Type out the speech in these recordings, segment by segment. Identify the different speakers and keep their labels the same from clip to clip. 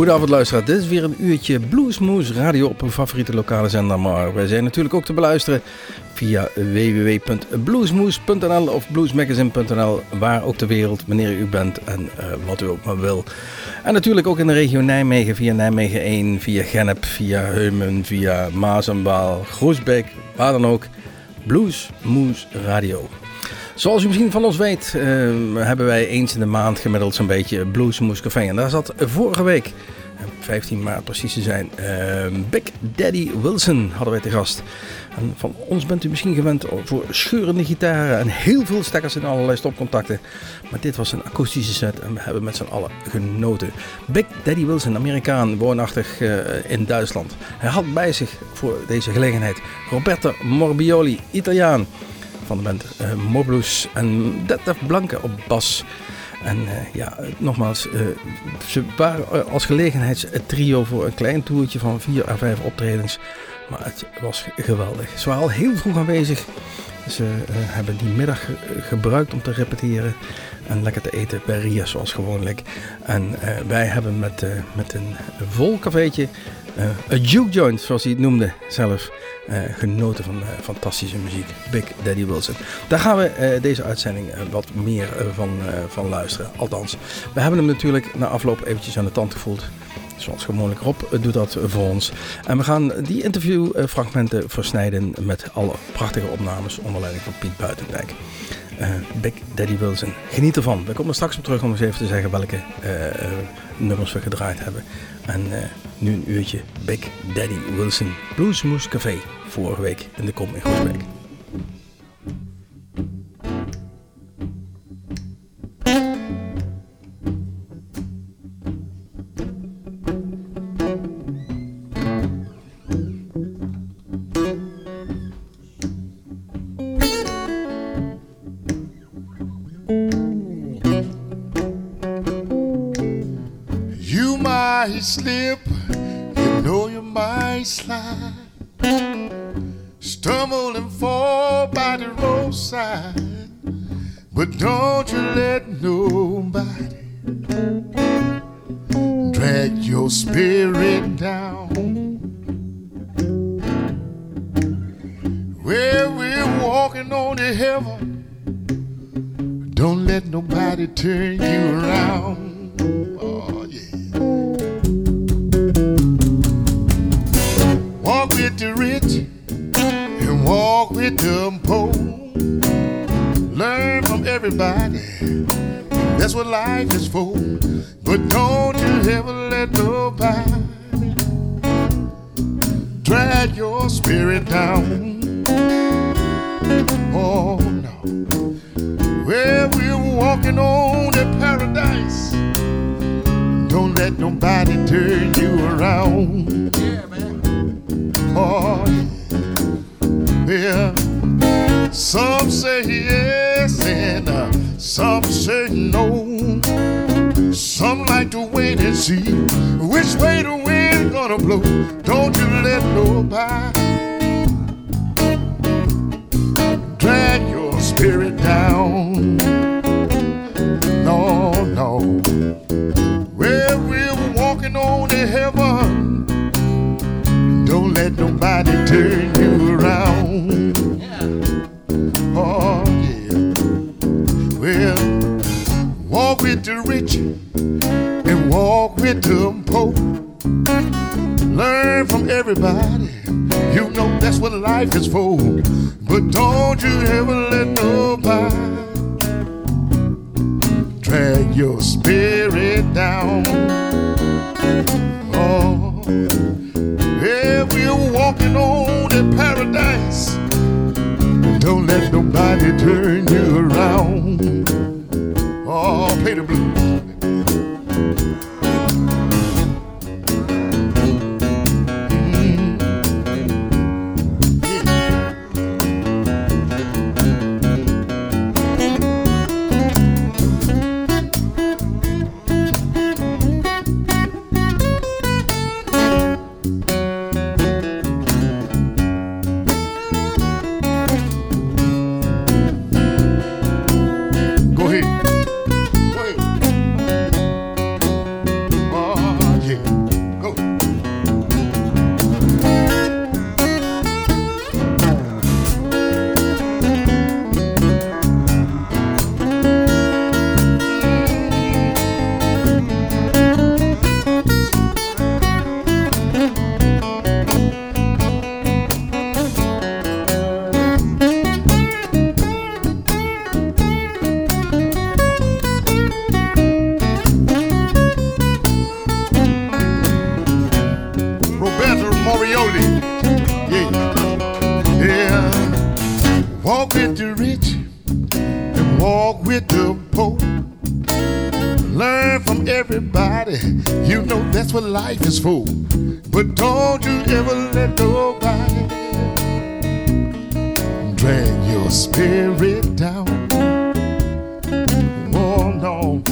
Speaker 1: Goedenavond luisteraar, dit is weer een uurtje Bluesmoose radio op uw favoriete lokale zender. Maar wij zijn natuurlijk ook te beluisteren via www.bluesmoose.nl of bluesmagazine.nl, waar ook ter wereld, wanneer u bent en uh, wat u ook maar wil. En natuurlijk ook in de regio Nijmegen via Nijmegen 1, via Gennep, via Heumen, via Maas en Waal, Groesbeek, waar dan ook. Bluesmoose radio. Zoals u misschien van ons weet, uh, hebben wij eens in de maand gemiddeld zo'n beetje Bluesmoes Café. En daar zat vorige week, 15 maart precies te zijn, uh, Big Daddy Wilson hadden wij te gast. En van ons bent u misschien gewend voor scheurende gitaren en heel veel stekkers en allerlei stopcontacten. Maar dit was een akoestische set en we hebben met z'n allen genoten. Big Daddy Wilson, Amerikaan, woonachtig uh, in Duitsland. Hij had bij zich voor deze gelegenheid Roberto Morbioli, Italiaan van de band uh, en Detlef Blanke op bas. En uh, ja, nogmaals, uh, ze waren als gelegenheidstrio voor een klein toertje van vier à vijf optredens. Maar het was geweldig. Ze waren al heel vroeg aanwezig. Ze hebben die middag gebruikt om te repeteren en lekker te eten bij Ria zoals gewoonlijk. En wij hebben met, met een vol cafeetje, een juke joint zoals hij het noemde zelf, genoten van fantastische muziek. Big Daddy Wilson. Daar gaan we deze uitzending wat meer van, van luisteren. Althans, we hebben hem natuurlijk na afloop eventjes aan de tand gevoeld. Zoals gewoonlijk Rob doet dat voor ons. En we gaan die interviewfragmenten versnijden met alle prachtige opnames onder leiding van Piet Buitendijk. Big Daddy Wilson. Geniet ervan. We komen straks op terug om eens even te zeggen welke nummers we gedraaid hebben. En nu een uurtje Big Daddy Wilson Bluesmoose Café vorige week in de Kom in Groesbeek.
Speaker 2: Walk with the rich and walk with the poor. Learn from everybody. You know that's what life is for. But don't you ever let nobody drag your spirit down. Oh no.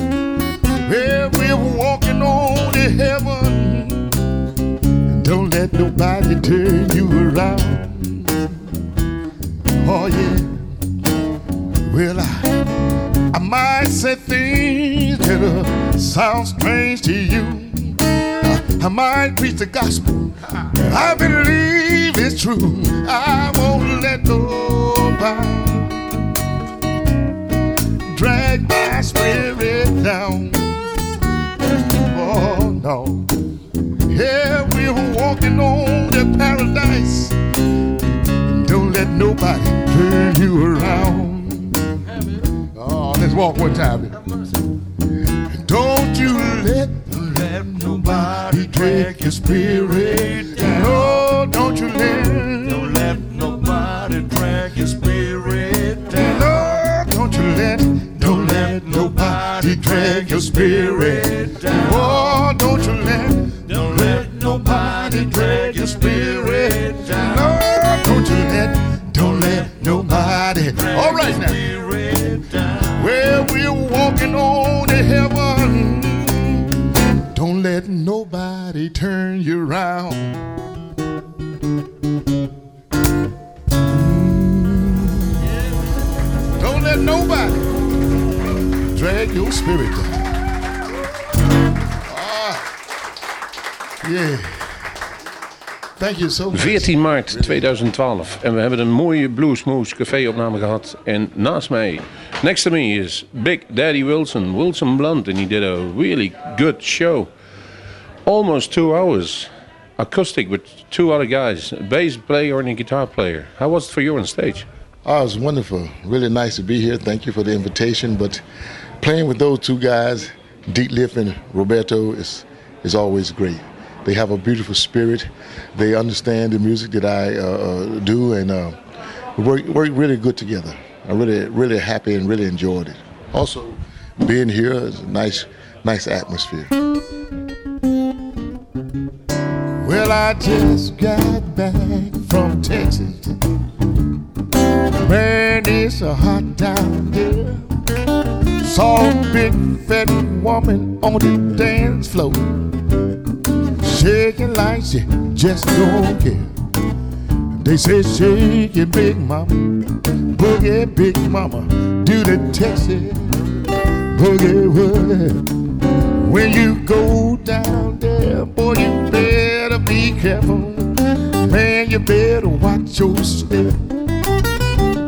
Speaker 2: Well, we're walking on to heaven. Don't let nobody turn you around. Oh yeah. Well, I, I might say things that uh, sound strange to you. I, I might preach the gospel. I believe it's true. I won't let nobody drag my spirit down. Oh no. Yeah, we're walking on to paradise. Nobody turn you around. Oh, let's walk one time. Don't you let, let nobody drag your spirit down. No, don't you let,
Speaker 3: Don't let nobody drag your spirit down.
Speaker 2: no, don't you let, don't let nobody drag your spirit down. Oh, don't you let,
Speaker 3: Don't let nobody drag your spirit
Speaker 2: don't let nobody. All right now. Well, we're walking on to heaven. Don't let nobody turn you around. Don't let nobody drag your spirit down. Ah, yeah. Thank you so much.
Speaker 4: 14 maart 2012. En we hebben een mooie Bluesmoose café-opname gehad. En naast mij, next to me, is Big Daddy Wilson, Wilson Blount. And he did a really good show. Almost two hours. Acoustic with two other guys, a bass player and a guitar player. How was it for you on stage?
Speaker 2: Oh, it was wonderful. Really nice to be here. Thank you for the invitation. But playing with those two guys, Deep and Roberto, is is always great. They have a beautiful spirit. They understand the music that I uh, uh, do, and uh, we work, work really good together. I'm really really happy and really enjoyed it. Also, being here is a nice nice atmosphere. Well, I just got back from Texas. Man, it's a hot down there. Saw a big fat woman on the dance floor. Shaking like she just don't care. They say shake it, big mama. Boogie, big mama. Do the Texas. Boogie, woogie. When you go down there, boy, you better be careful. Man, you better watch your step.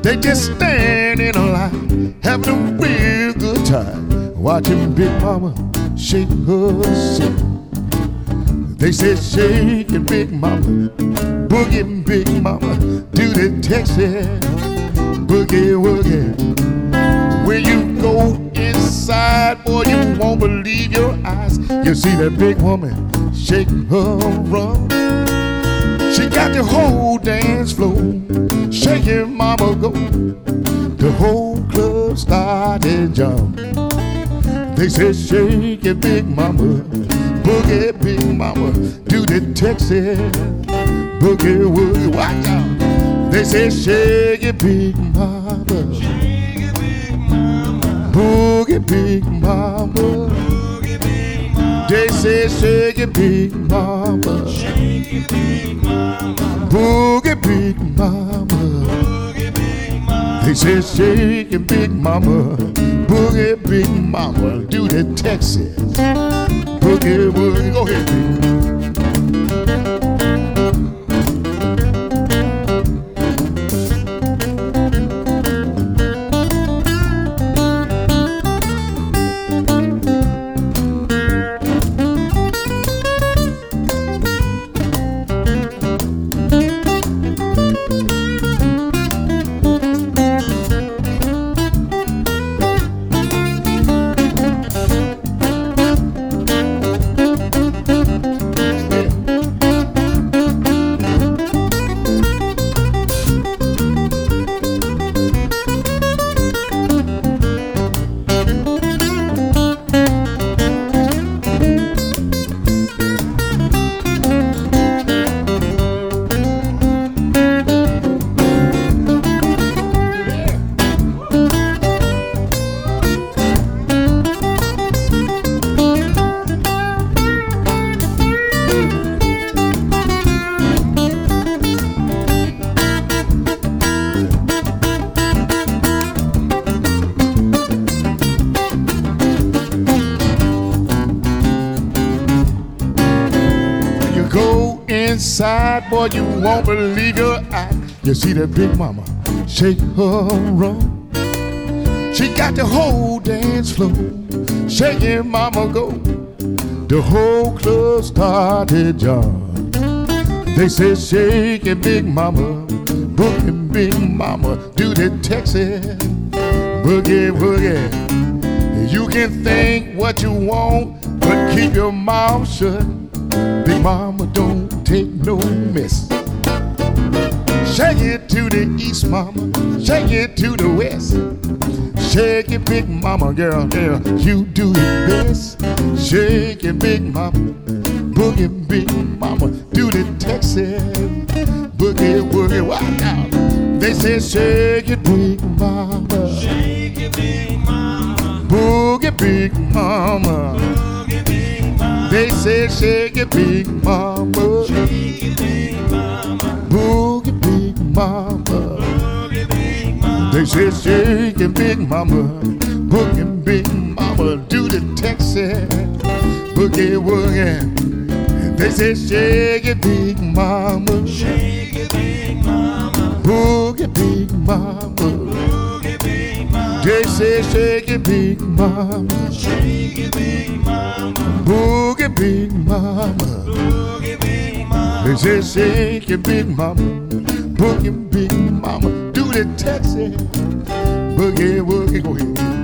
Speaker 2: They just stand in a line, having a real good time, watching Big Mama shake her shit. They said shake it, Big Mama, boogie, Big Mama, do the Texas boogie woogie. When you go inside, boy, you won't believe your eyes. You see that big woman shake her rump. She got the whole dance floor shaking, mama go. The whole club started jump. They said shake it, big mama, boogie, big mama, do the Texas boogie woogie. Watch out. They say shake it, big mama, boogie, big mama. They say shake it, big mama. Boogie, big mama. They say shake it, big mama. Boogie, big mama. Do the Texas. Boogie, boogie. Go big mama shake her rump. She got the whole dance floor shaking, mama go. The whole club started jumping. They said, shake it, big mama, boogie, big mama, do the Texas boogie, boogie. You can think what you want, but keep your mouth shut. Big mama don't take no mess. Shake it to the east, mama. Shake it to the west. Shake it, big mama, girl, girl. You do it best. Shake it, big mama. Boogie, big mama. Do the Texas. Boogie, boogie, wow, now. They say shake it, big mama.
Speaker 3: Shake it, big mama.
Speaker 2: Boogie, big mama.
Speaker 3: Boogie, big mama.
Speaker 2: They say shake it, big mama.
Speaker 3: Shake it, big mama.
Speaker 2: Boogie, mama.
Speaker 3: Boogie, big mama.
Speaker 2: They say shake it, big mama. Boogie, big mama. Do the Texas boogie woogie. They say shake it, big mama.
Speaker 3: Shake it, big mama.
Speaker 2: Boogie, big mama.
Speaker 3: Boogie, big mama.
Speaker 2: They say shake it, big mama.
Speaker 3: Shake it, big mama.
Speaker 2: Boogie, big mama.
Speaker 3: Boogie, big mama.
Speaker 2: They say shake it, big mama. Boogie, big mama. Do the Texas boogie woogie. Go ahead.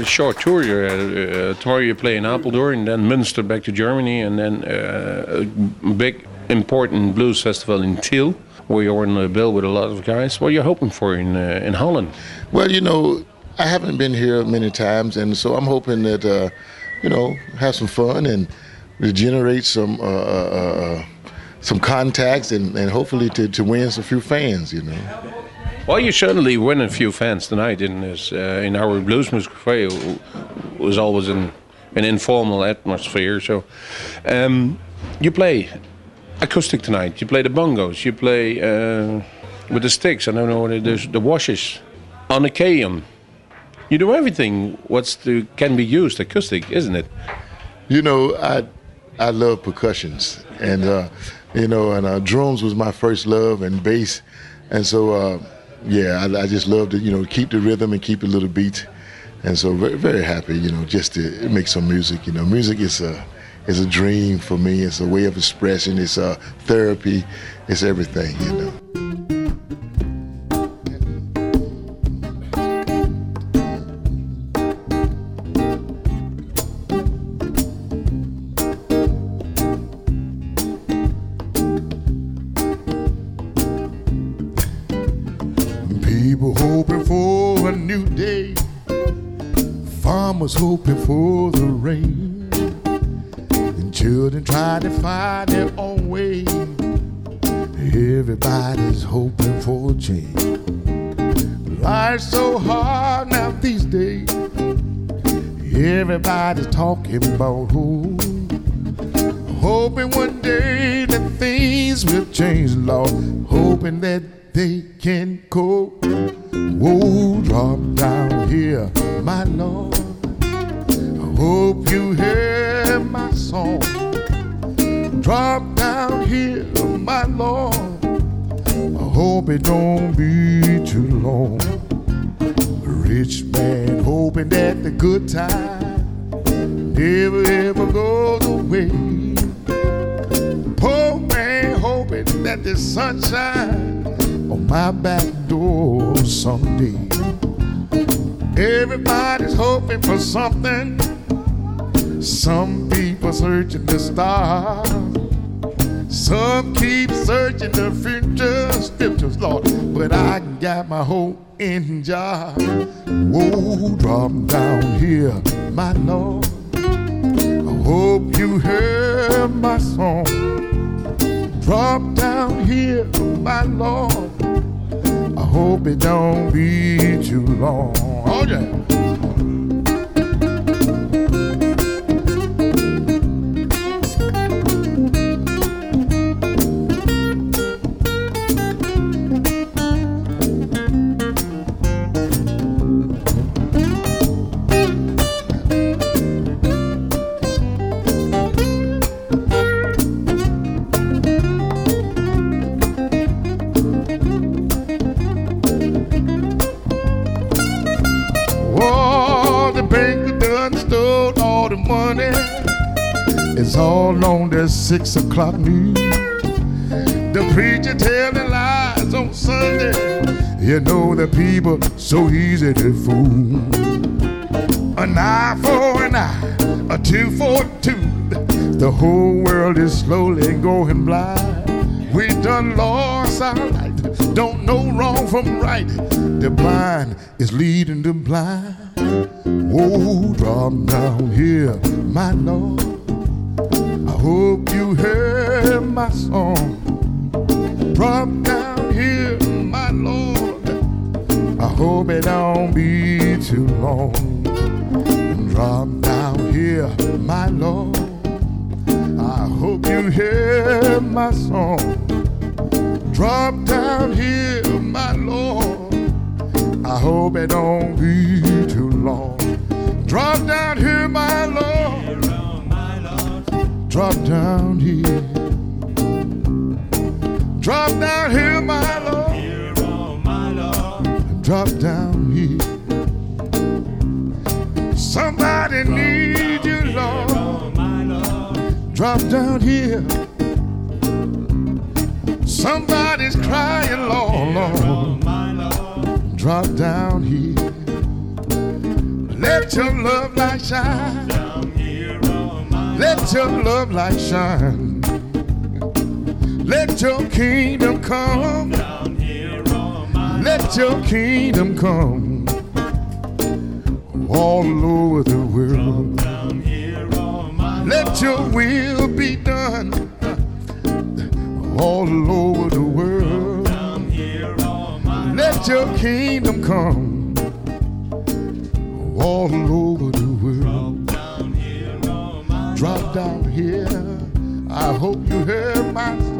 Speaker 4: A short tour. You're, uh, tomorrow you play in Apeldoorn, and then Münster back to Germany, and then uh, a big important blues festival in Tiel, where you're on the bill with a lot of guys. What are you hoping for in uh, in Holland?
Speaker 2: Well, you know, I haven't been here many times, and so I'm hoping that, uh, you know, have some fun and regenerate some some contacts and, and hopefully to, to win some few fans, you know.
Speaker 4: Well, you certainly win a few fans tonight in this uh, in our blues music cafe. was always an an informal atmosphere. So, um, you play acoustic tonight. You play the bongos. You play uh, with the sticks. I don't know what it is. The washes on a kayam. You do everything. What's the can be used acoustic, isn't it?
Speaker 2: You know, I I love percussions, and uh, you know, and uh, drums was my first love, and bass, and so uh, yeah, I, I just love to you know keep the rhythm and keep a little beat, and so very very happy, you know, just to make some music. You know, music is a is a dream for me. It's a way of expression. It's a therapy. It's everything. You know. Farmers hoping for the rain, and children trying to find their own way. Everybody's hoping for change. Life's so hard now these days. Everybody's talking about who. Hoping one day that things will change, Lord. Hoping that they can cope. Hope it don't be too long. A rich man hoping that the good time never ever goes away. Poor man hoping that the sunshine on my back door someday. Everybody's hoping for something. Some people searching the stars. Some keep searching the future scriptures, Lord. But I got my hope in Jah. Whoa, drop down here, my Lord. I hope you hear my song. Drop down here, my Lord. I hope it don't be too long. Oh yeah. Six o'clock news. The preacher telling lies on Sunday. You know the people so easy to fool. An eye for an eye, a two for two. The whole world is slowly going blind. We done lost our light, don't know wrong from right. The blind is leading the blind. Whoa, drop down here, my Lord. Hear my song. Drop down here, my Lord. I hope it don't be too long. Drop down here, my Lord. I hope you hear my song. Drop down here, my Lord. I hope it don't be too long. Drop down here, my Lord. Drop down here. Drop down here, my Lord. Drop down here. Somebody need you, Lord. Drop down here. Somebody's crying, Lord, Lord. Drop down here. Let your love light shine. Let your love light shine. Let your kingdom come. Let your kingdom come. All over the world. Let your will be done. All over the world. Let your kingdom come. All over the world. Drop down here. I hope you hear my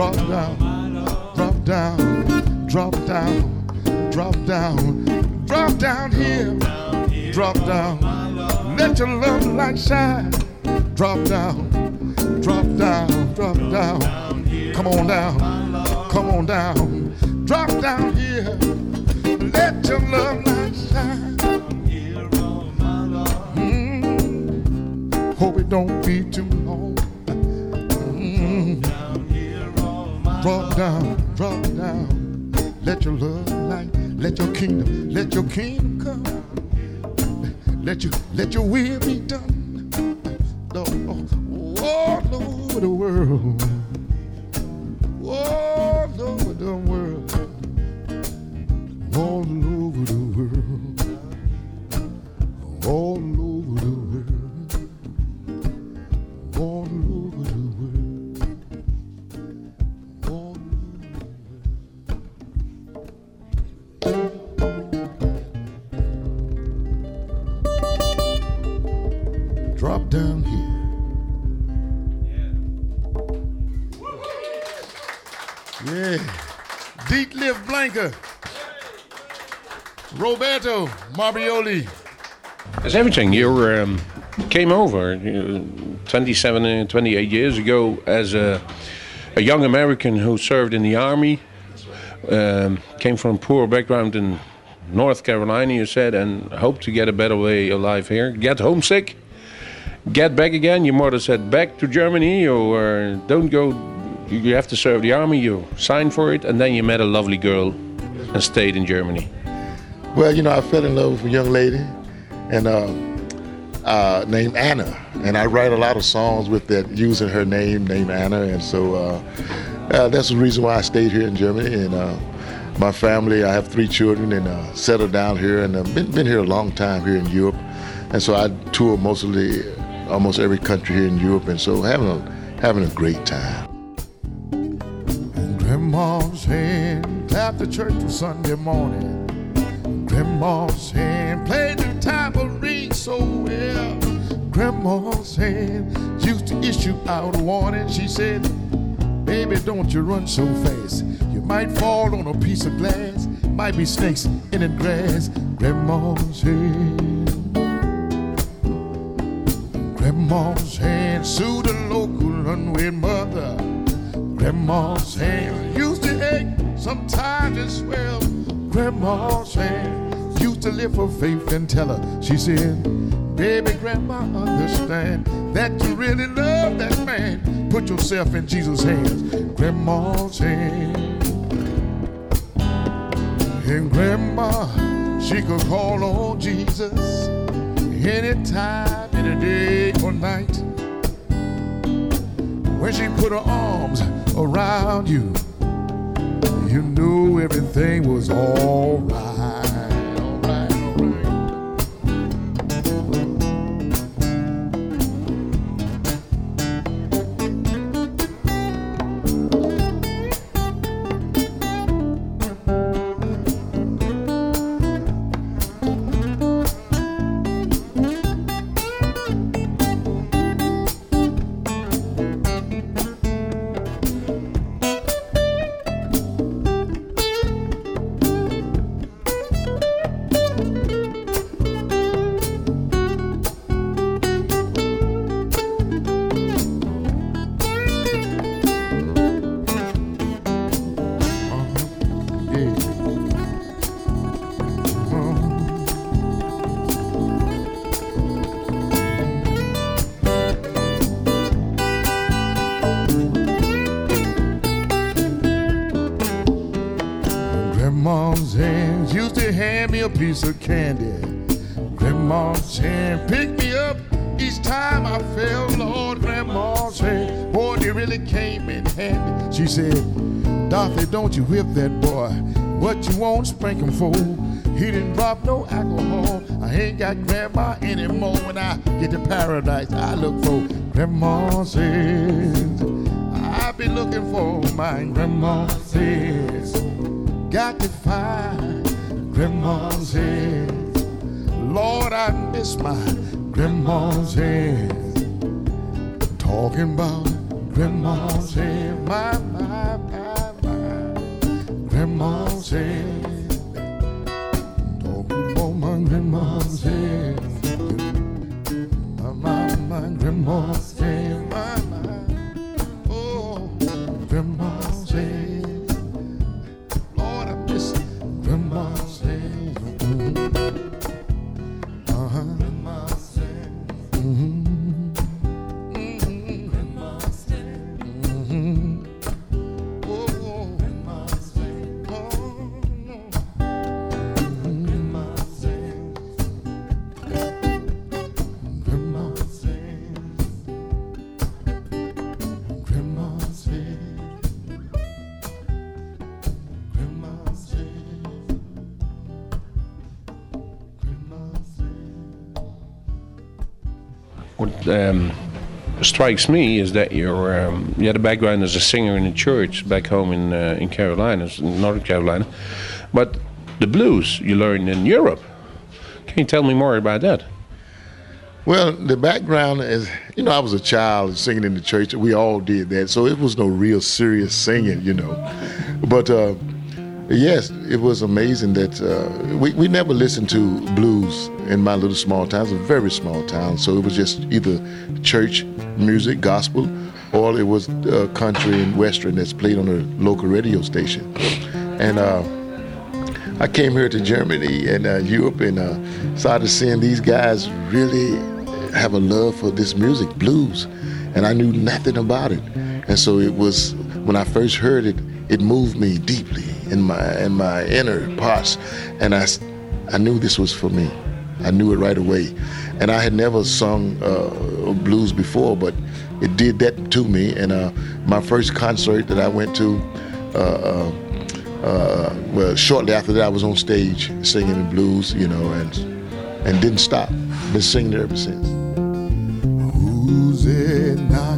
Speaker 2: Drop down. Drop down. Drop down. Drop down. Drop down here. Drop down. Let your love light shine. Drop down. Drop down. Drop down. Come on down. Come on down. Drop down here. Let your love light shine. Mm. Hope it don't be too long. Drop down, drop down. Let your love light, let your kingdom, let your kingdom come. Let your let your will be done. Oh, oh the world. All over the world. Roberto Morbioli.
Speaker 4: It's everything. You um, came over uh, 27, uh, 28 years ago as a, a young American who served in the army. Um, came from poor background in North Carolina, you said, and hoped to get a better way of life here. Get homesick, get back again. Your mother said, back to Germany or don't go. You have to serve the army. You signed for it, and then you met a lovely girl and stayed in Germany.
Speaker 2: Well, you know, I fell in love with a young lady, and uh, uh, named Anna, and I write a lot of songs with that using her name, named Anna, and so uh, uh, that's the reason why I stayed here in Germany. And uh, my family, I have three children, and uh, settled down here, and been, been here a long time here in Europe, and so I tour mostly, almost every country here in Europe, and so having a having a great time. And grandma's hand clapped the church on Sunday morning. Grandma's hand played the tambourine so well. Grandma's hand used to issue out a warning. She said, Baby, don't you run so fast. You might fall on a piece of glass. Might be snakes in the grass. Grandma's hand. Grandma's hand sued a local unwed mother. Grandma's hand used to ache sometimes as well. Grandma's hand used to live her faith and tell her, she said, Baby, grandma, understand that you really love that man. Put yourself in Jesus' hands. Grandma's hand. And grandma, she could call on Jesus anytime, any day or night. When she put her arms around you, you knew everything was. Alright, a piece of candy. Grandma hand picked me up each time I fell, Lord. Grandma hand, boy, they really came in handy. She said, Dorothy, don't you whip that boy. What you want, spank him for? He didn't drop no alcohol. I ain't got grandma anymore. When I get to paradise, I look for grandma's hands. I be looking for my grandma's hands. Got to find grandma's hands. Lord, I miss my grandma's hands. Talking about grandma's hands. My, my, my, my. Grandma's hands. Talking about my grandma's hands. My, my, my grandma's
Speaker 4: um, strikes me is that um, you had a background as a singer in a church back home in uh, in Carolina, in North Carolina, but the blues you learned in Europe. Can you tell me more about that?
Speaker 2: Well, the background is, you know, I was a child singing in the church. We all did that, so it was no real serious singing, you know. But uh,
Speaker 3: yes, it was amazing that uh, we, we never listened to blues in my little small town. It's a very small town, so it was just either church music, gospel, or it was uh, country and western that's played on a local radio station. And uh, I came here to Germany and uh, Europe and uh, started seeing these guys really have a love for this music, blues, and I knew nothing about it. And so it was when I first heard it, it moved me deeply in my in my inner parts, and I I knew this was for me. I knew it right away, and I had never sung uh, blues before, but it did that to me. And uh, my first concert that I went to. Uh, uh, uh well, shortly after that, I was on stage singing the blues, you know, and and didn't stop. Been singing ever since.
Speaker 2: Who's it knocking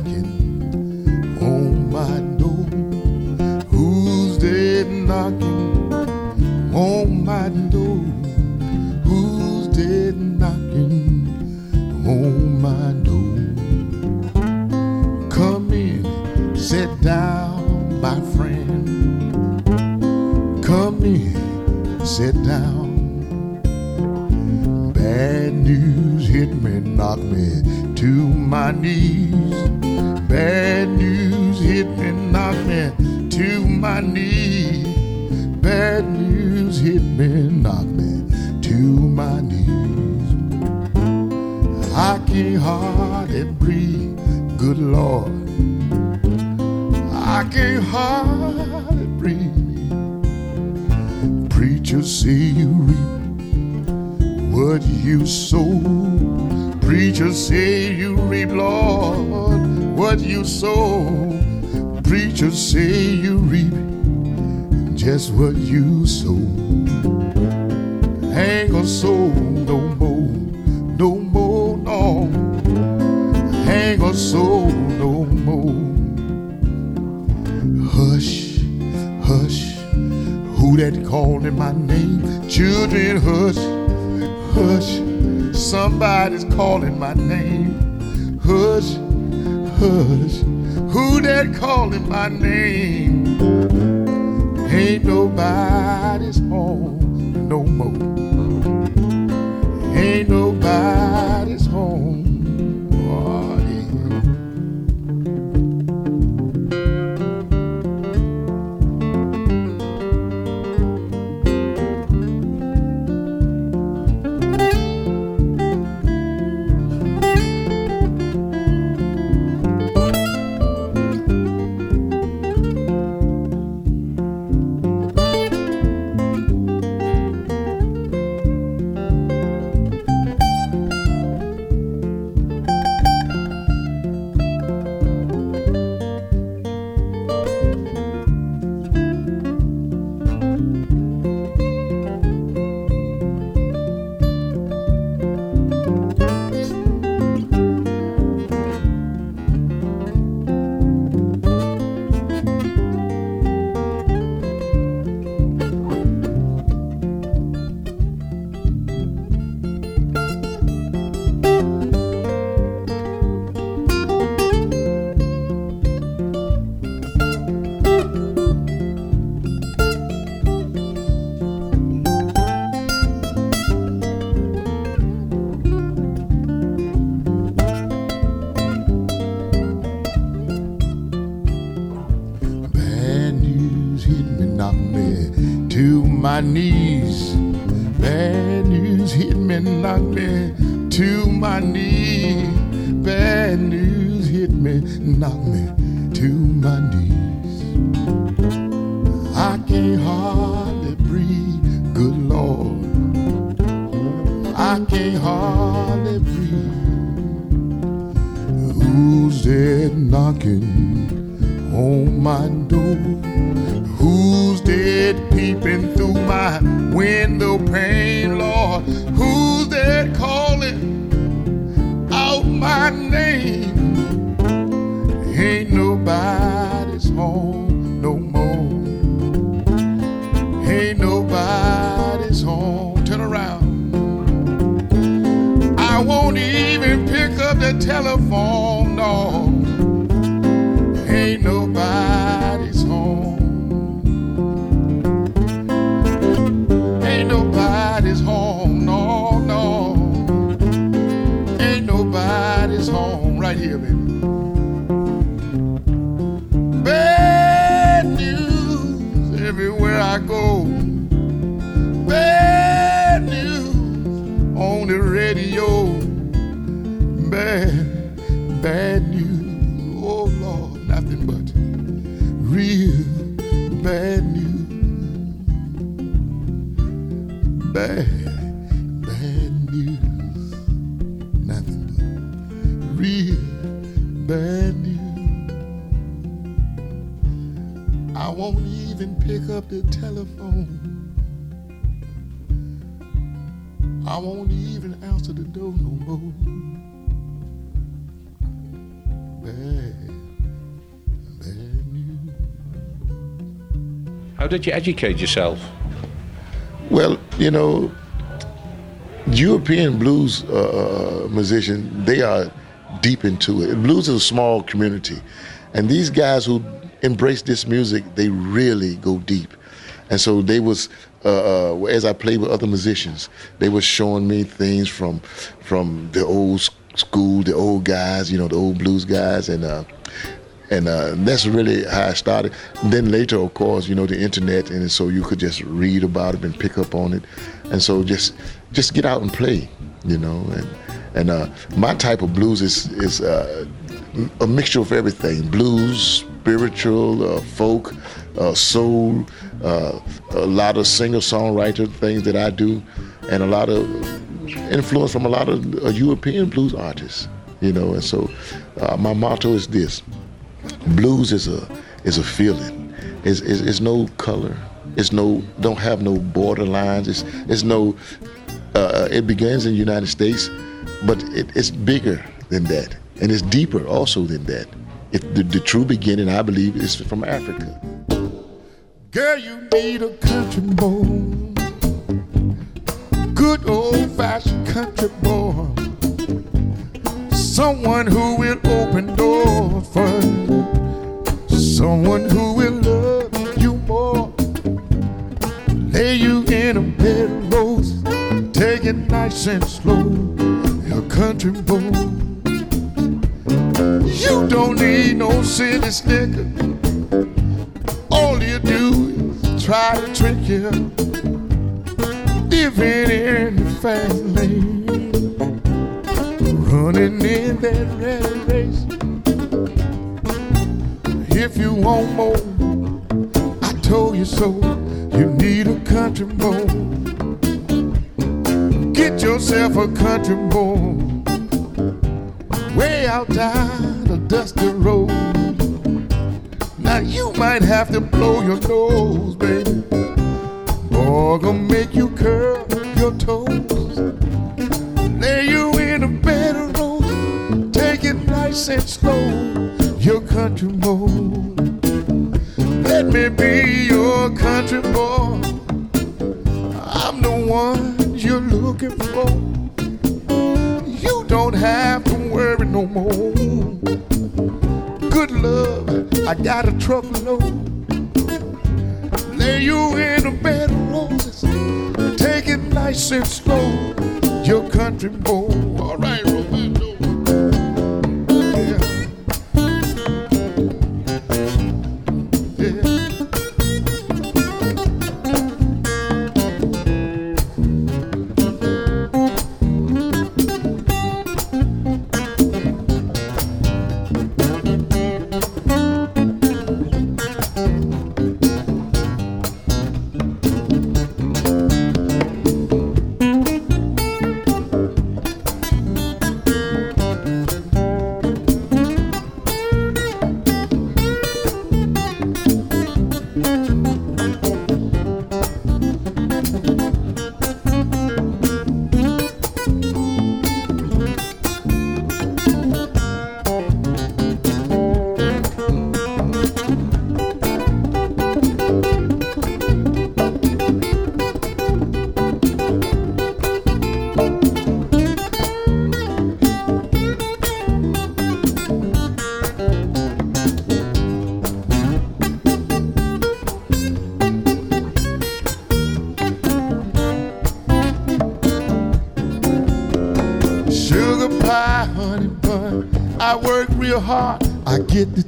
Speaker 2: knocking on my door? Who's there knocking on my door? Come in, sit down, my friend. Come in, sit down. Bad news hit me, knock me to my knees. Bad news hit me, knock me to my knees. Bad news hit me, knock me to my knees. I can't hardly breathe, good Lord. I can't hardly breathe. Preacher, see you reap what you sow. Preacher say you reap, Lord, what you sow. Preacher say you reap just what you sow. Ain't gonna sow no more, no more, no. Ain't gonna sow no more. Hush, hush, who that calling my name? Children, hush hush, somebody's calling my name. Hush, hush, who that calling my name? Ain't nobody's home no more. Ain't nobody's home. Knees. Bad news hit me, knocked me to my knees. Bad news hit me, knocked me I won't even pick up the telephone. I won't even answer the door no more. Bad, bad news.
Speaker 4: How did you educate yourself?
Speaker 2: Well, you know, European blues uh, musicians, they are deep into it. Blues is a small community. And these guys who embrace this music, they really go deep. And so they was, uh, uh, as I played with other musicians, they was showing me things from, from the old school, the old guys, you know, the old blues guys, and uh, and uh, that's really how I started. Then later, of course, you know, the internet, and so you could just read about it and pick up on it, and so just just get out and play, you know. And and uh, my type of blues is is uh, a mixture of everything: blues, spiritual, uh, folk, uh, soul, uh, a lot of singer-songwriter things that I do, and a lot of influence from a lot of European blues artists, you know. And so, my motto is this: blues is a is a feeling. It's, it's, it's no color. It's no don't have no borderlines. It's it's no. Uh, it begins in the United States, but it, it's bigger than that, and it's deeper also than that. It, the, the true beginning, I believe, is from Africa. Girl, you need a country boy, good old-fashioned country boy, someone who will open doors for you, someone who will love you more, lay you in a bed of roses, take it nice and slow, a country boy. Don't need no city slicker. All you do is try to trick you. Living in the fast lane. Running in that red race. If you want more, I told you so. You need a country boy. Get yourself a country boy way out down the dusty road. Now you might have to blow your nose, baby. Boy, gonna make you curl your toes. Lay you in a bed of roses. Take it nice and slow, your country boy. Let me be your country boy. I'm the one you're looking for. You don't have to worry no more. Good love, I got a truckload. Lay you in a bed of roses. Take it nice and slow. Your country boy. All right,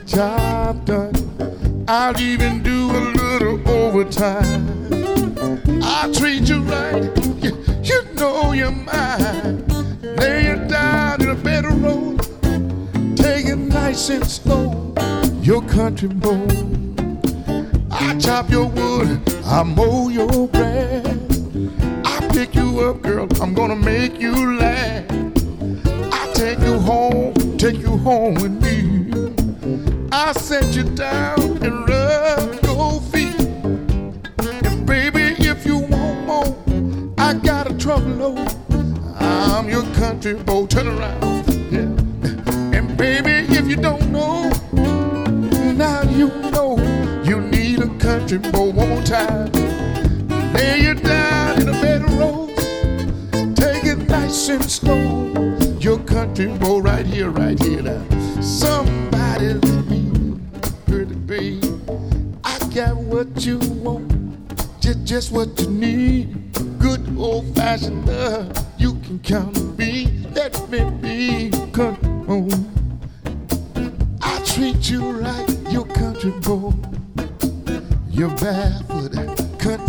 Speaker 2: get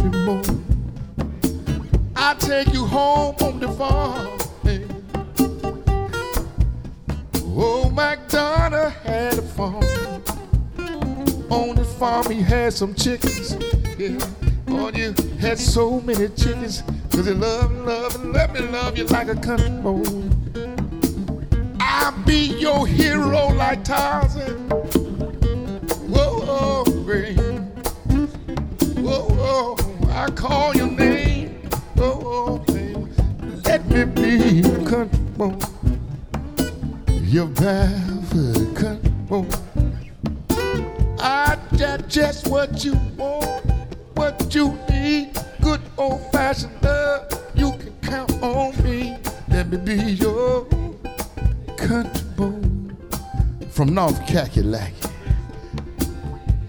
Speaker 2: boy. I take you home on the farm. baby. Oh, MacDonald had a farm. On the farm, he had some chickens. Yeah. Oh, you had so many chickens. Cause he love, love, love me, love you like a country boy. I'll be your hero like Tarzan. I call your name. Whoa, baby. Let me be your country boy. Your barefoot country boy. I got just what you want, what you need. Good old fashioned love. You can count on me. Let me be your country boy from North Kakalaki.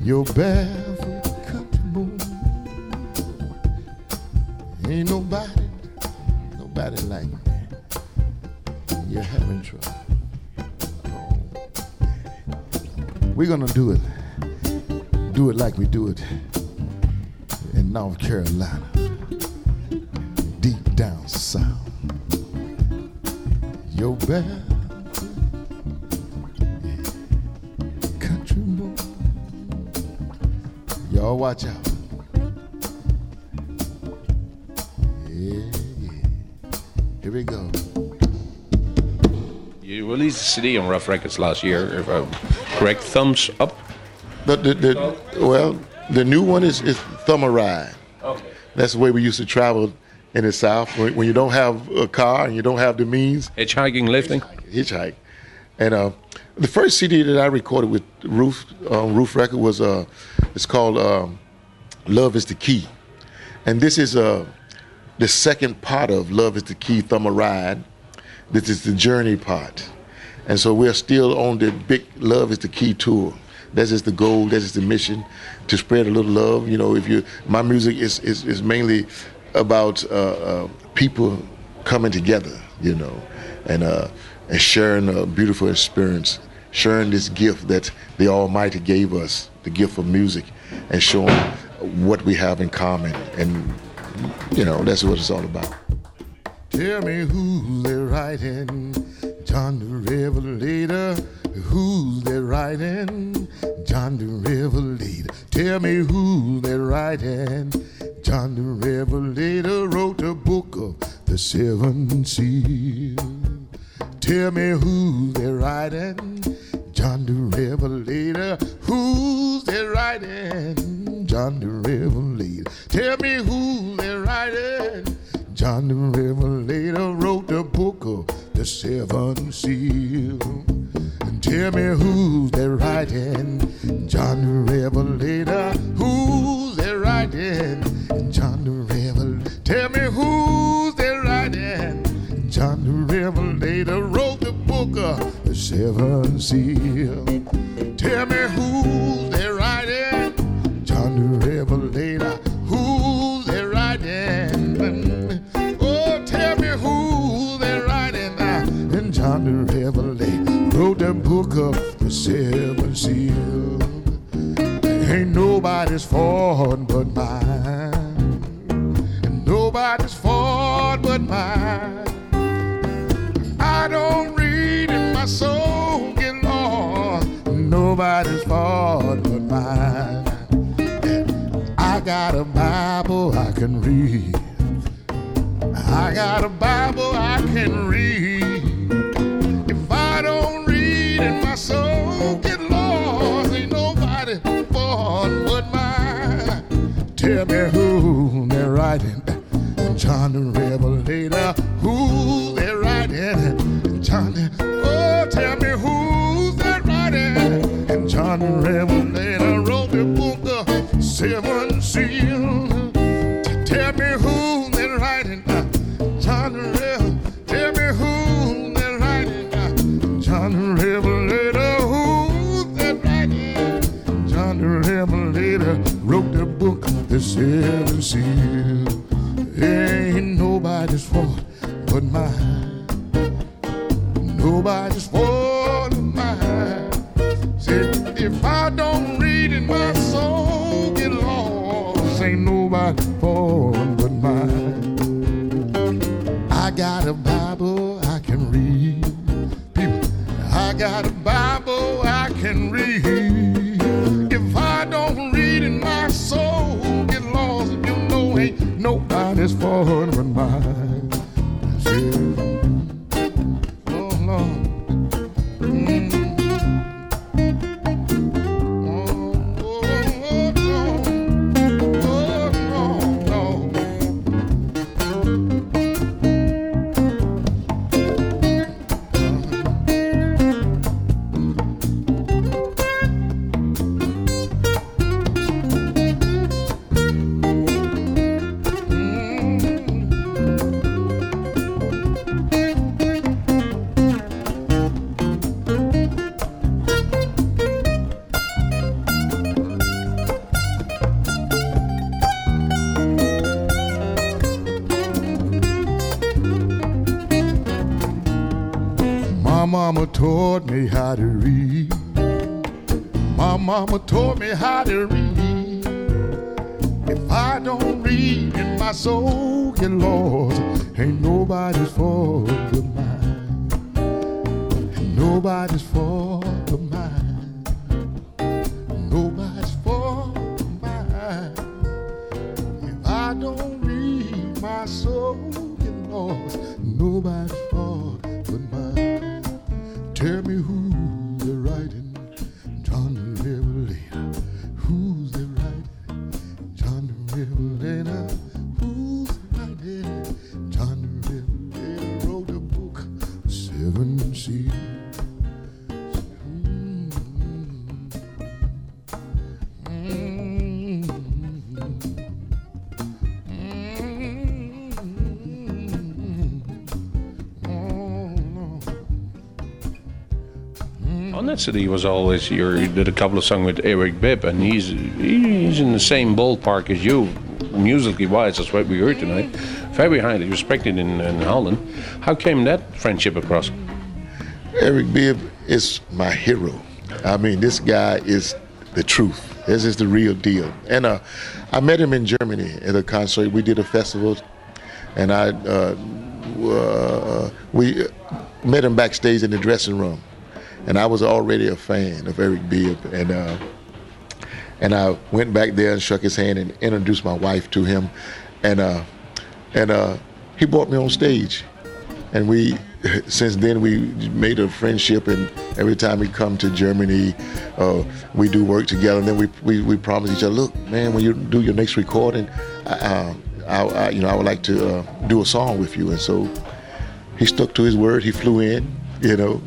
Speaker 2: Your barefoot like. You're having trouble. We're gonna do it. Do it like we do it in North Carolina. Deep down south. Your barefoot country boy. Y'all watch out.
Speaker 4: Released a CD on Ruf Records last year, if I'm correct. Thumbs up.
Speaker 2: The, the, the, well, the new one is, is Thumb a Ride.
Speaker 4: Okay.
Speaker 2: That's the way we used to travel in the South. When, when you don't have a car and you don't have the means,
Speaker 4: Hitchhiking, lifting.
Speaker 2: hitchhike. And uh, the first CD that I recorded with Ruf uh, Ruf Record was uh, it's called um, "Love Is the Key," and this is uh, the second part of "Love Is the Key." Thumb a ride. This is the journey part, and so we're still on the big "Love Is the Key" tour. That is just the goal. That is the mission to spread a little love. You know, if you my music is is, is mainly about uh, uh, people coming together. You know, and uh, and sharing a beautiful experience, sharing this gift that the Almighty gave us, the gift of music, and showing what we have in common. And you know, that's what it's all about. Tell me who's they're writing, John the Revelator. Who's they writing, John the Revelator. Tell me who's they writing, John the Revelator wrote the book of the seven seals. Tell me who's they writing, John the Revelator. Who's they writing, John the Revelator. Tell me who's they writing. John the Revelator wrote the book of the seven seal. And tell me who's they writing, John the Revelator. Who's they writing, John the Revelator. Tell me who's they writing, John the Revelator wrote the book of the seven seal. Tell me who's they writing, John the Revelator. The Revelator wrote the book of the seven seals. Ain't nobody's fault but mine. And nobody's fault but mine. I don't read and my soul get lost. nobody's fault but mine. I got a Bible I can read. I got a Bible I can read. Writing. John the Revelator. Who taught me how to read. My mama taught me how to read. If I don't read and my soul get lost, ain't nobody's fault but mine. Ain't nobody's fault
Speaker 4: City was always you did a couple of songs with Eric Bibb, and he's he's in the same ballpark as you, musically wise. That's what we heard tonight. Very highly respected in, in Holland. How came that friendship across?
Speaker 2: Eric Bibb is my hero. I mean, this guy is the truth. This is the real deal. And uh, I met him in Germany at a concert. We did a festival, and I uh, uh, we met him backstage in the dressing room. And I was already a fan of Eric Bibb, and uh, and I went back there and shook his hand and introduced my wife to him, and uh, and uh, he brought me on stage, and we since then we made a friendship, and every time we come to Germany, uh, we do work together, and then we, we we promise each other, look, man, when you do your next recording, I, I, I you know I would like to uh, do a song with you, and so he stuck to his word. He flew in, you know,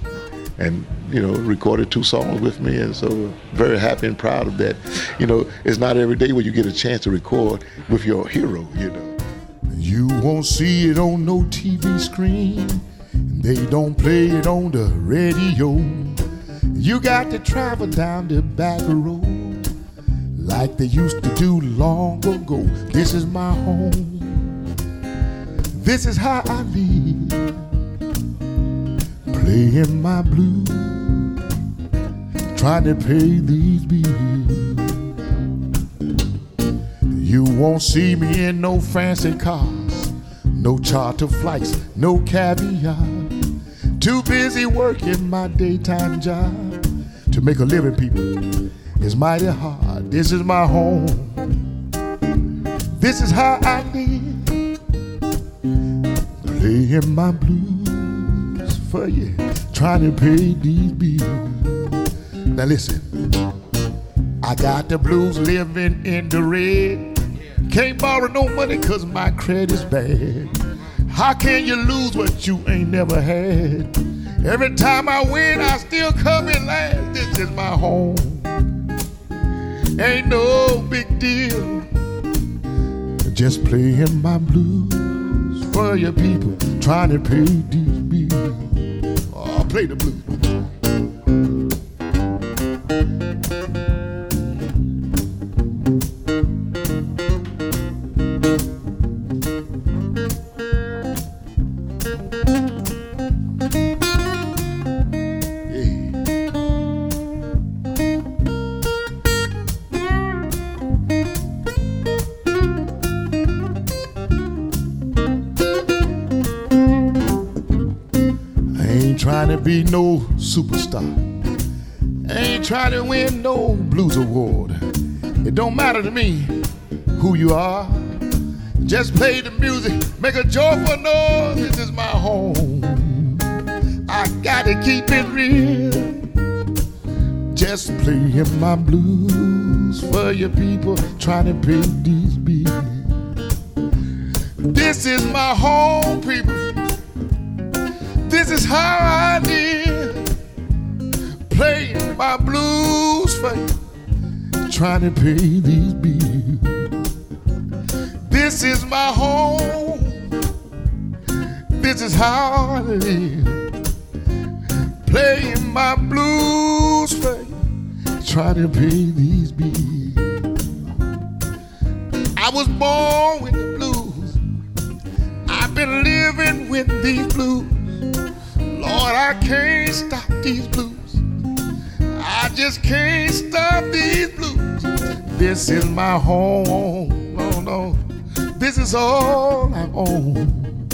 Speaker 2: and you know recorded two songs with me, and so very happy and proud of that. You know, it's not every day where you get a chance to record with your hero. You know. You won't see it on no TV screen. They don't play it on the radio. You got to travel down the back road like they used to do long ago. This is my home. This is how I live. Playing my blues, trying to pay these bills. You won't see me in no fancy cars, no charter flights, no caviar. Too busy working my daytime job, to make a living, people, It's mighty hard. This is my home. This is how I live. Playing my blues for you, trying to pay these bills. Now listen, I got the blues living in the red. Can't borrow no money cause my credit's bad. How can you lose what you ain't never had? Every time I win, I still come in last. This is my home. Ain't no big deal. Just playing my blues for your people, trying to pay these bills. Oh, play the blues. Win no blues award. It don't matter to me who you are. Just play the music, make a joyful noise. This is my home. I gotta keep it real. Just playing my blues for your people trying to pay these bills. This is my home, people. This is how I live. Playing my blues for you, trying to pay these bills. This is my home. This is how I live. Playing my blues for you, trying to pay these bills. I was born with the blues. I've been living with these blues. Lord, I can't stop these blues. I just can't stop these blues. This is my home. No, no. This is all I own.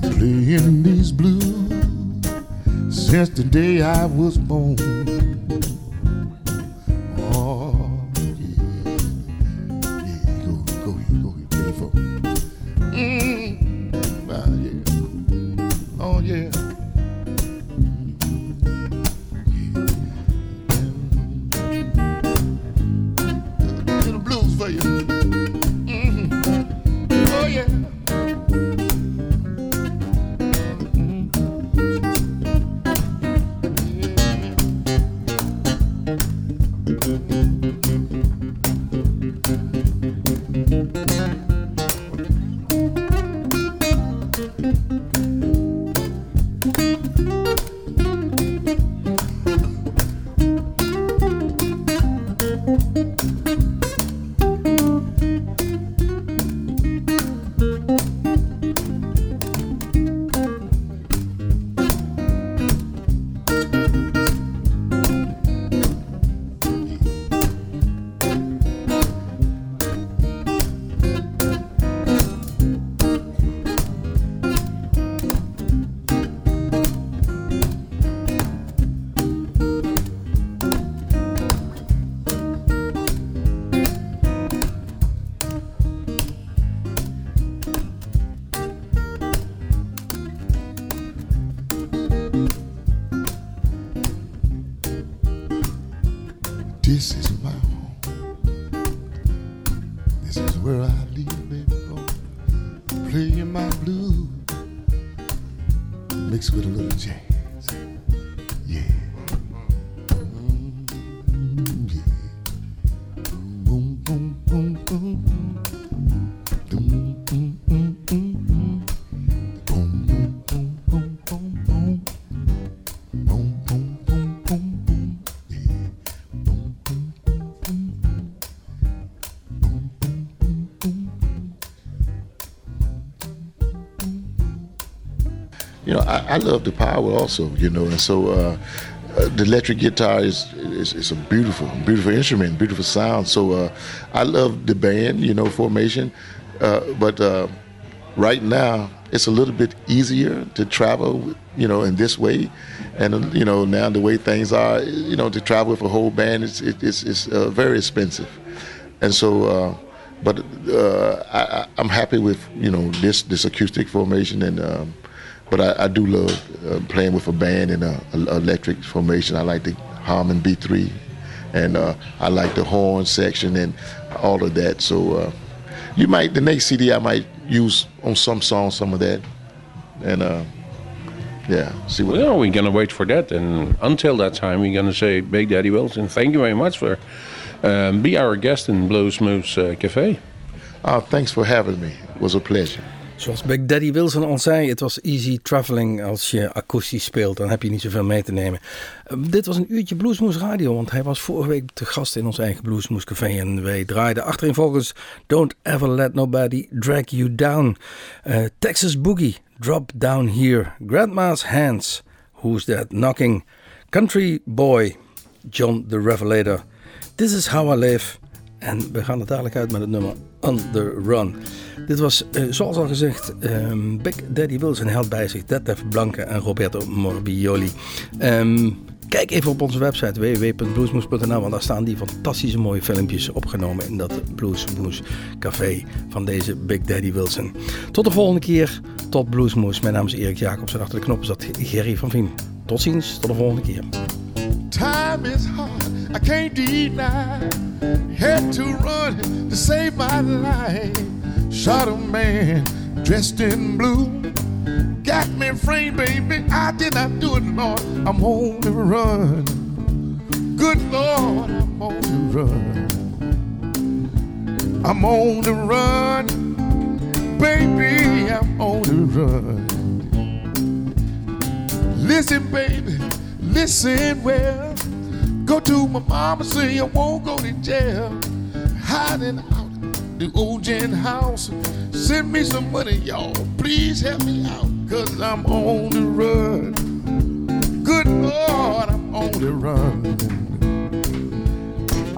Speaker 2: Playing these blues since the day I was born. I love the power also, you know, and so uh, uh, the electric guitar is, is, is a beautiful, beautiful instrument, beautiful sound. So uh, I love the band, you know, formation, uh, but uh,
Speaker 3: right now it's a little bit easier to travel, you know, in this way, and you know now the way things are, you know, to travel with a whole band is it's it's uh, very expensive, and so. But uh, I, am happy with you know this this acoustic formation, and um, but I, I, do love uh, playing with a band in a, a, electric formation. I like the Hammond B3, and uh, I like the horn section and all of that. So uh, you might the next CD I might use on some songs some of that, and uh, yeah, see what.
Speaker 4: Well, we're gonna wait for that, and until that time, we're gonna say, Big Daddy Wilson, thank you very much for um, be our guest in Bluesmoose uh, Café.
Speaker 3: Uh, thanks for having me. It was a pleasure.
Speaker 1: Zoals Big Daddy Wilson al zei, het was easy traveling als je akoestisch speelt. Dan heb je niet zoveel mee te nemen. Uh, dit was een uurtje Bluesmoes Radio, want hij was vorige week te gast in ons eigen Bluesmoes Café. En wij draaiden achterin volgens Don't Ever Let Nobody Drag You Down. Uh, Texas Boogie, Drop Down Here. Grandma's Hands, Who's That Knocking. Country Boy, John the Revelator. This is How I Live. En we gaan het dadelijk uit met het nummer On The Run. Dit was, uh, zoals al gezegd, um, Big Daddy Wilson held bij zich Detlef Blanke en Roberto Morbioli. Um, kijk even op onze website www.bluesmoes.nl, want daar staan die fantastische mooie filmpjes opgenomen in dat Bluesmoes café van deze Big Daddy Wilson. Tot de volgende keer, tot Bluesmoes. Mijn naam is Erik Jacobs en achter de knop zat Gerry van Vien. Tot ziens, tot de volgende keer.
Speaker 2: Time is hard, I can't deny. Had to run to save my life. Shot a man dressed in blue. Got me framed, baby. I did not do it, Lord. I'm on the run. Good Lord, I'm on the run. I'm on the run. Baby, I'm on the run. Listen, baby, listen well. Go to my mama, say I won't go to jail. Hiding out the old gen house. Send me some money, y'all. Please help me out, cause I'm on the run. Good Lord, I'm on the run.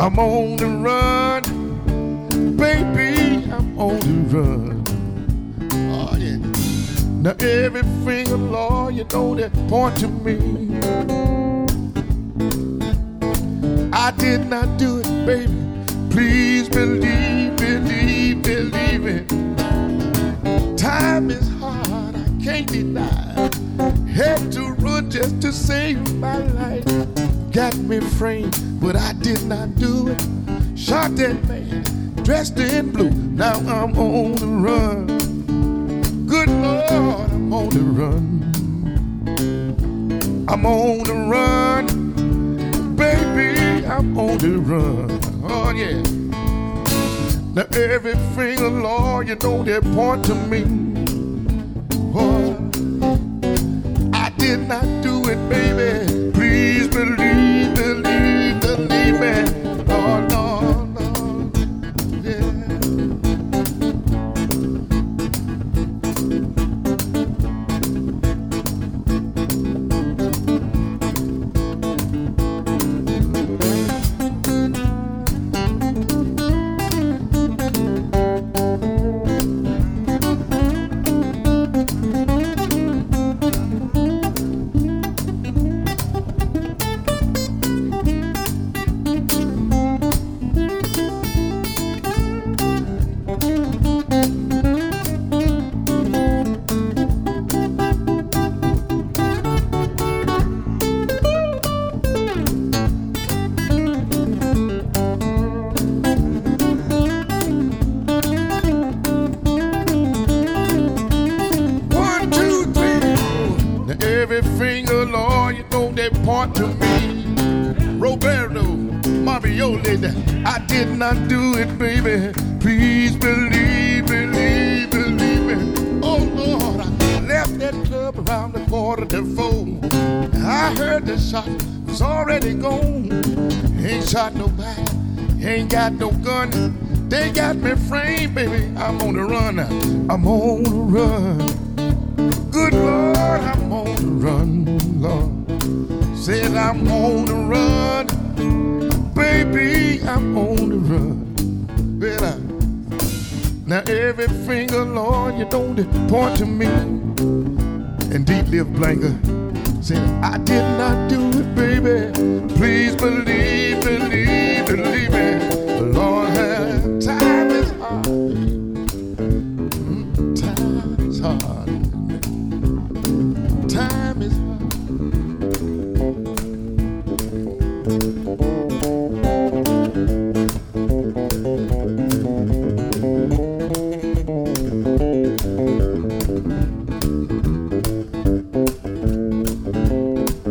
Speaker 2: I'm on the run. Baby, I'm on the run. Oh, yeah. Now, every finger, Lord, you know that point to me. I did not do it, baby. Please believe, believe, believe it. Time is hard, I can't deny. Had to run just to save my life. Got me framed, but I did not do it. Shot that man, dressed in blue. Now I'm on the run. Good Lord, I'm on the run. I'm on the run baby, I'm on the run. Oh, yeah. Now, everything, Lord, you know they point to me. Oh, I did not do it, baby.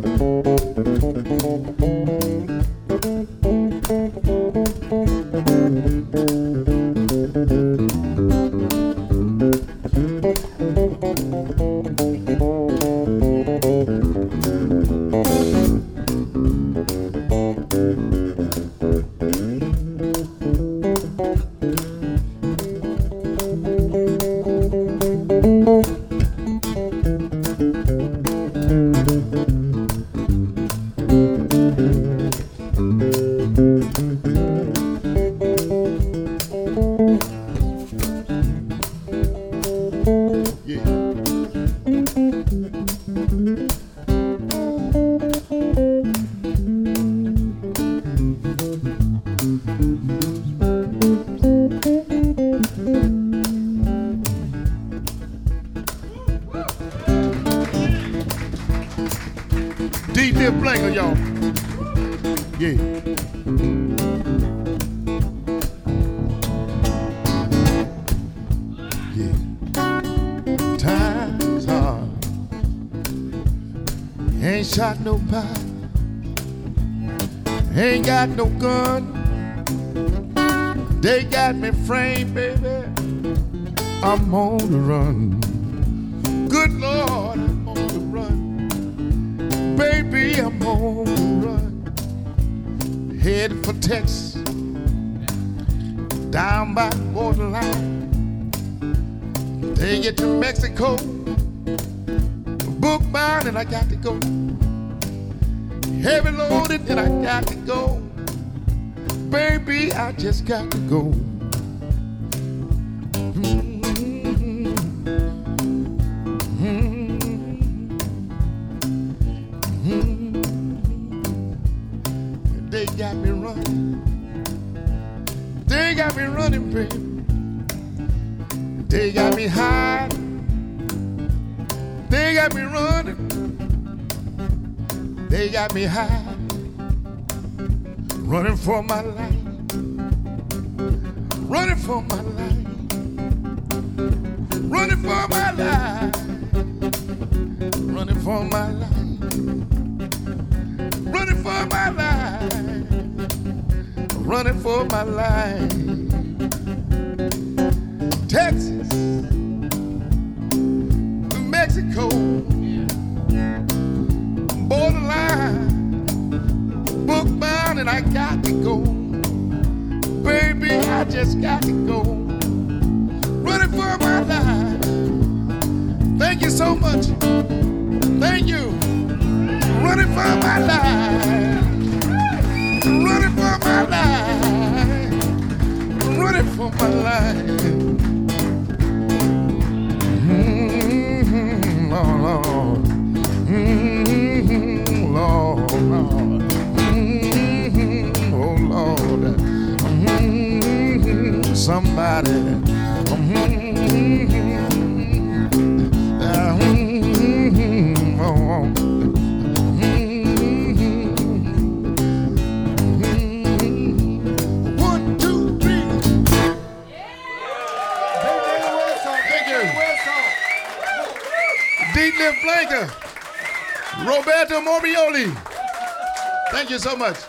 Speaker 2: Yeah. They got me running. They got me running, baby. They got me high. They got me running. They got me high. Running for my life. Running for my life. Running for my life. Running for my life. Running for my life. Running for my life. Texas, New Mexico, borderline, bookbound, and I got to go. Baby, I just got to go. Running for my life. Thank you so much. Thank you. Running for my life. Running for my life. Running for my life. Mm-hmm, Lord, Lord. Mm-hmm, Lord, Lord. Mm-hmm, oh, Lord. Mm-hmm, somebody. Lip Roberto Morbioli. Thank you so much.